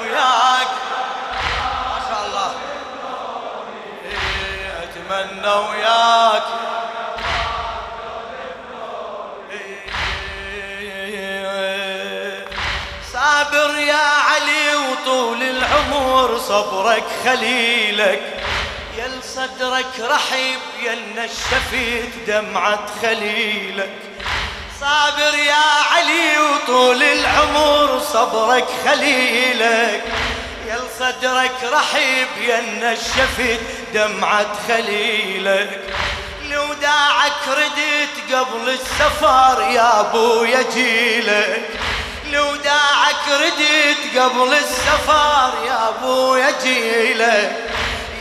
وياك. ما شاء الله. اتمنى وياك. صابر يا علي وطول العمر صبرك خليلك يل صدرك رحيب يل نشفت دمعة خليلك. صابر يا علي وطول العمر صبرك خليلك يل صدرك رحيب يل نشفت دمعة خليلك. لوداعك ردت قبل السفر يا أبو يجيلك لوداعك قبل السفر يا أبو يجيلك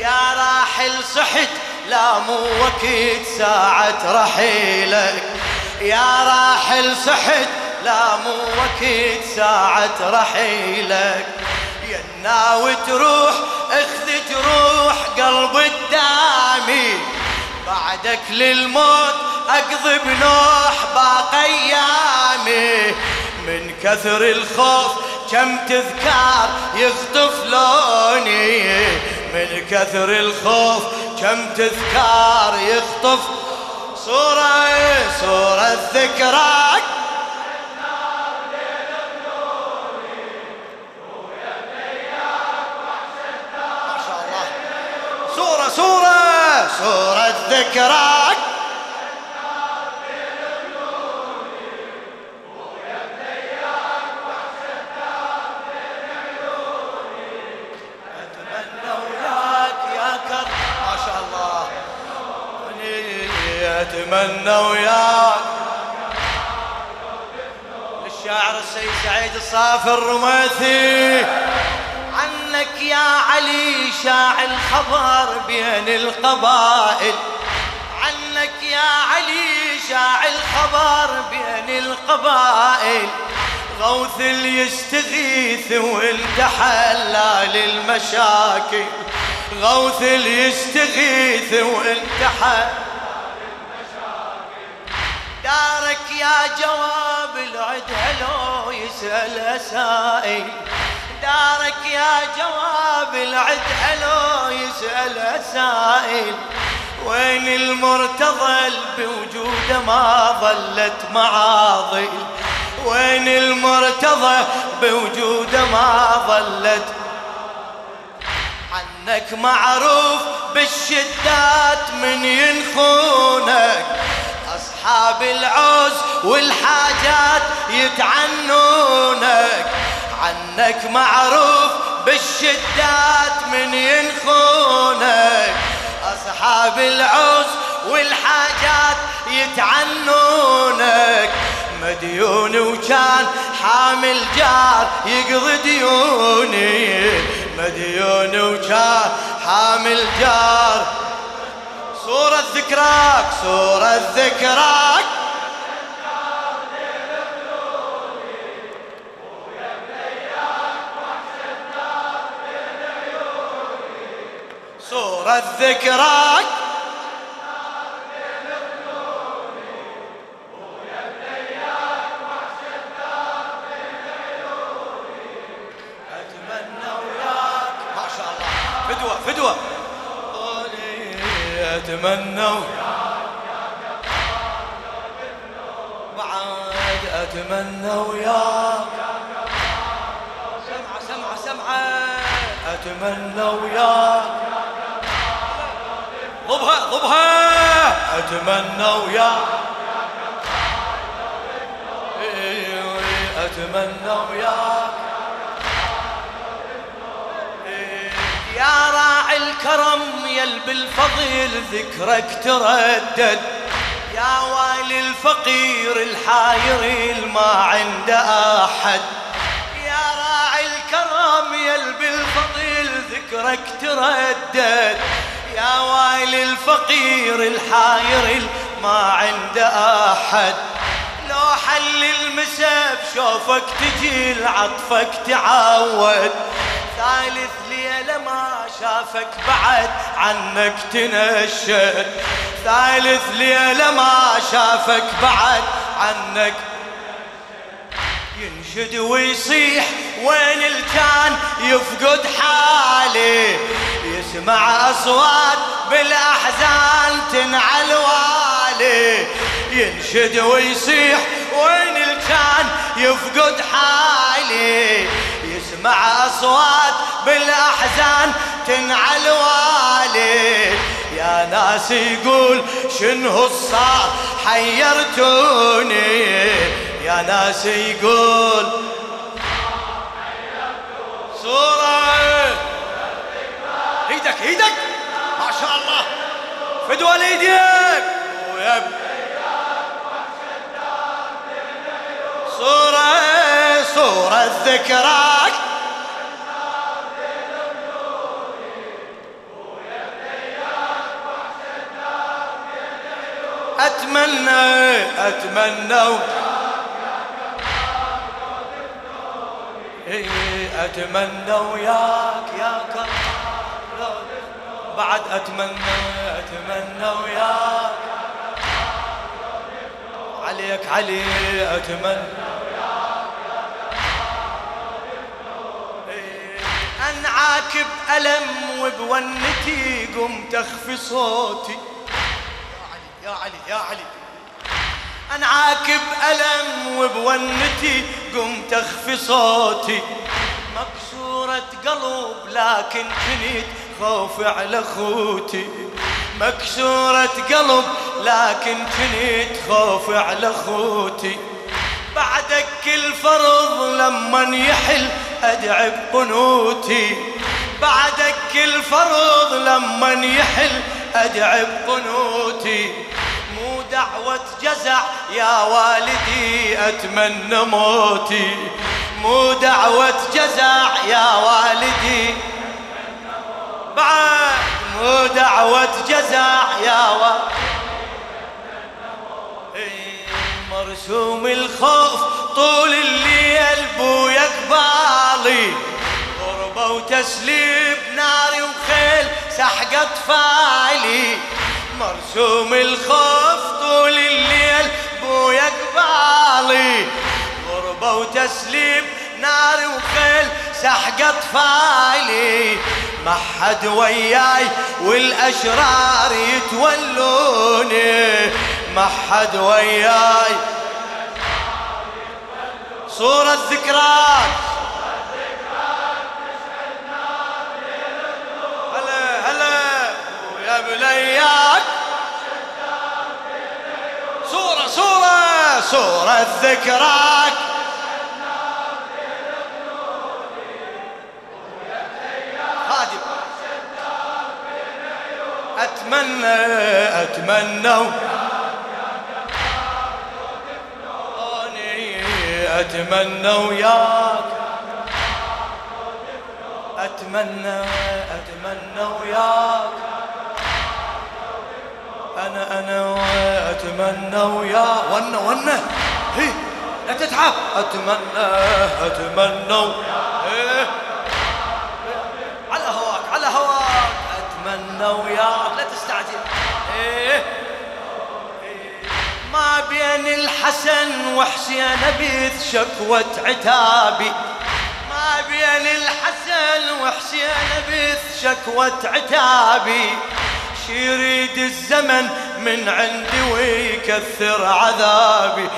يا راحل صحت لا مو وقت ساعة رحيلك يا راحل صحت لا مو وقت ساعة رحيلك يا ناوي تروح اخذ جروح قلب الدامي. بعدك للموت أقضي بنوح باقي أيامي. من كثر الخوف كم تذكار يخطف لوني من كثر الخوف. كم تذكار يخطف صورة صورة ذكراك صورة صورة صورة ذكراك أتمنى وياك. للشاعر السيد سعيد الصافي الرميثي. عنك يا علي شاع الخبر بين القبائل. عنك يا علي شاع الخبر بين القبائل. غوث اللي يستغيث وانت حلال المشاكل غوث اللي يستغيث وانت حلال دارك يا جواب العد هلو يسأل سائل دارك يا جواب العد هلو يسأل سائل وين المرتضى بوجوده ما ظلت معاضل وين المرتضى بوجوده ما ظلت. عنك معروف بالشدات من ينخونك. أصحاب العوز والحاجات يتعنونك عنك معروف بالشدات من ينخونك. أصحاب العوز والحاجات يتعنونك. مديون وكان حامل جار يقضي ديوني. مديون وكان حامل جار صورة ذكراك صورة ذكراك. صورة ذكراك. أتمنى وياك ضبها ضبها. أتمنى وياك إيه، أتمنى وياك يا راعي الكرم يل بالفضل ذكرك تردد. يا والي الفقير الحاير الما عنده أحد. ذكرك تردد. يا والي الفقير الحاير الما عنده أحد. لو حل المسا بشوفك تجي لعطفك تعود. ثالث ليلة ما شافك بعد عنك تنشد. ثالث ليلة ما شافك بعد عنك ينشد ويصيح وين الكان يفقد حالي. يسمع أصوات بالأحزان تنعل والي. ينشد ويصيح وين الكان يفقد حالي. يسمع أصوات بالأحزان تنعل والي. يا ناس يقول شنو الصار؟ حيرتوني. يا ناس يقول صورة إيدك إيدك ما شاء الله. فدوى ايديك ويب. صورة صورة ذكراك أتمنى أتمنى أتمنى وياك يا كرم بعد أتمنى أتمنى وياك عليك علي أتمنى. إيه، أنعاك بألم وبونتي قمت أخفي صوتي. يا علي يا علي. انعاك بألم وبونتي قمت أخفي صوتي. مكسورة قلب لكن كنت خوفي على أخوتي. مكسورة قلب لكن كنت خوفي على أخوتي. بعدك كل فرض لما يحل ادعي بقنوتي بعدك كل فرض لما يحل ادعي بقنوتي جزع يا والدي أتمنى موتي. مو دعوة جزع يا والدي. بعد. مو دعوة جزع يا والدي مرسوم الخوف طول الليل بويا قبالي غربة وتسليب ناري وخيل سحق اطفالي مرسوم الخوف وتسليب ناري وخيل سحق اطفالي ما حد وياي والأشرار يتولوني. ما حد وياي. صورة ذكرات هلا هلا. ويا بليات صورة صورة صورة ذكراك أتمنى أتمنى أتمنى وياك أتمنى أتمنى وياك أنا أنا أتمنى وياك ونه ونه هي لا تتعب. أتمنى أتمنى إيه. على هواك على هواك. أتمنى وياك بين الحسن وحسين بيث شكوة عتابي. ما بين الحسن وحسين بيث شكوة عتابي. يريد الزمن من عندي ويكثر عذابي.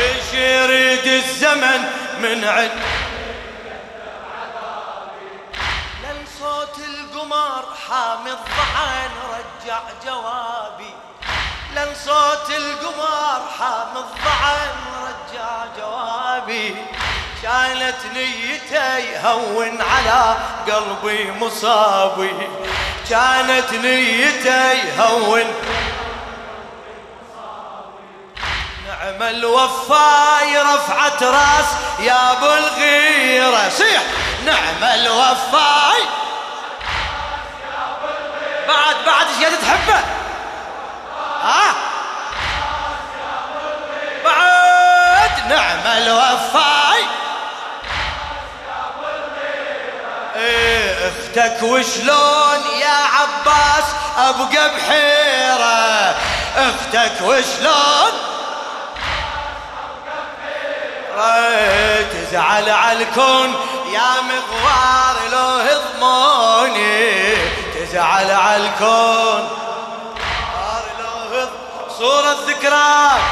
إيش يريد الزمن من عندي لن صوت القمر حامي الضحن رجع جوابي. لن صوت القمر حامي الضحن رجع جوابي. كانت نيته يهون على قلبي مصابي. كانت نيته يهون نعم الوفاي رفعت راس يا أبو الغيرة. صيح. نعم الوفاي بعد بعد إيش تحبه. ها؟ بعد نعم الوفاي إيه أختك وشلون يا عباس؟ أبقى بحيرة. أختك وشلون؟ تزعل على الكون يا مغوار لو هضموني. تزعل على الكون. صورة ذكراك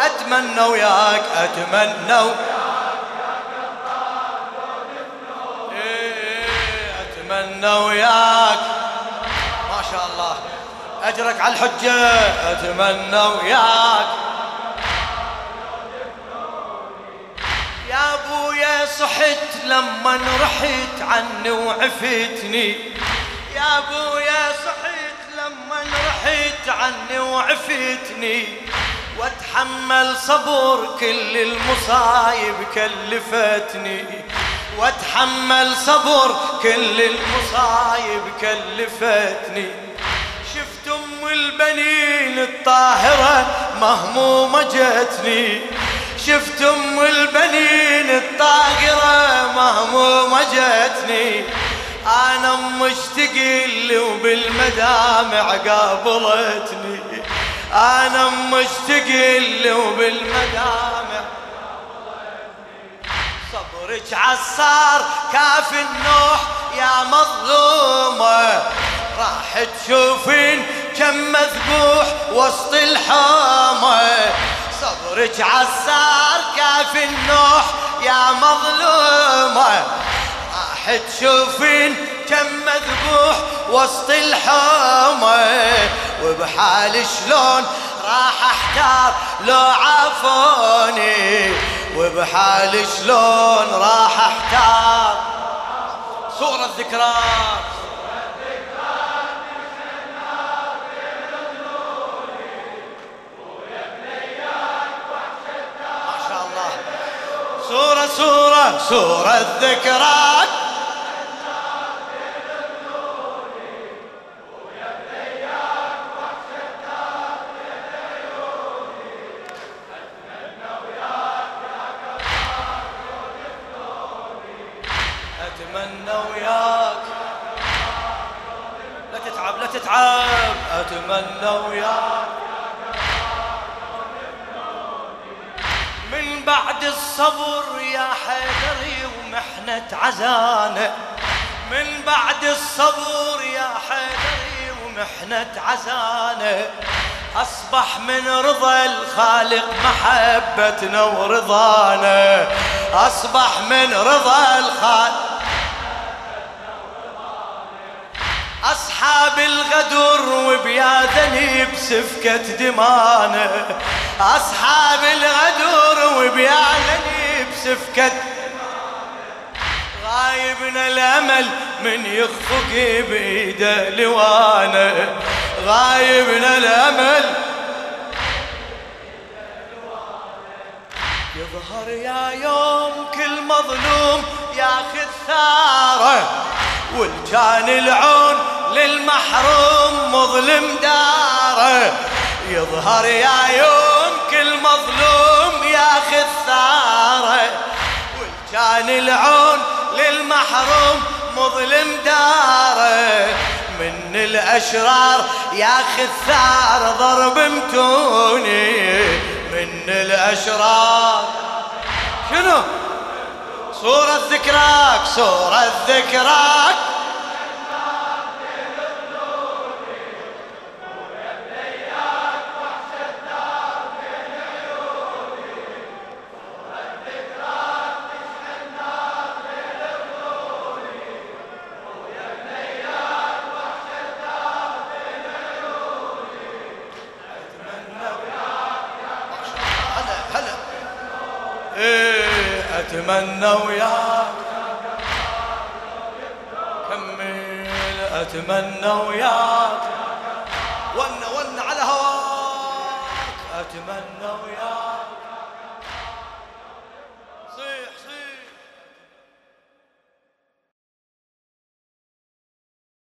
اتمنى وياك اتمنى أجرك على الحجة أتمنى وياك. يا أبويا صحت لما رحت عني وعفتني. يا أبويا صحت لما رحت عني وعفتني. واتحمل صبر كل المصايب كلفتني. واتحمل صبر كل المصايب كلفتني. البنين الطاهرة مهمومة جتني شفت أم البنين الطاهرة مهمومة جتني أنا مشتقل وبالمدامع قابلتني. أنا مشتقل وبالمدامع صبرك عصار كاف النوح يا مظلومة. راح تشوفين كم مذبوح وسط الحومة صبرك عصار كاف النوح يا مظلومة. راح تشوفين كم مذبوح وسط الحومة وبحال شلون راح أحتار لو عافوني. وبحال شلون راح أحتار. صورة ذكرات صورة ذكرات أتمنى وياك. لا تتعب لا تتعب. أتمنى وياك. بعد الصبر يا حيدري ومحنة عزانة من بعد الصبر يا حيدري ومحنة عزانة أصبح من رضا الخالق محبتنا ورضانا. أصبح من رضا الخالق أصحاب الغدر وبياذني بسفكة دمانة. أصحاب الغدر وبياذني بسفكة غايبنا الأمل من يخفق بإيده لوانة. غايبنا الأمل يظهر يا يوم كل مظلوم ياخذ ثارة والجان العون للمحروم مظلم داره. يظهر يا يوم كل مظلوم ياخذ ثاره. والجان العون للمحروم مظلم داره. من الأشرار ياخذ ثار ضرب متوني. من الأشرار شنو؟ صورة ذكراك صورة ذكراك. أتمنى وياك. كمل أتمنى وياك. ون ون على هواك. أتمنى وياك.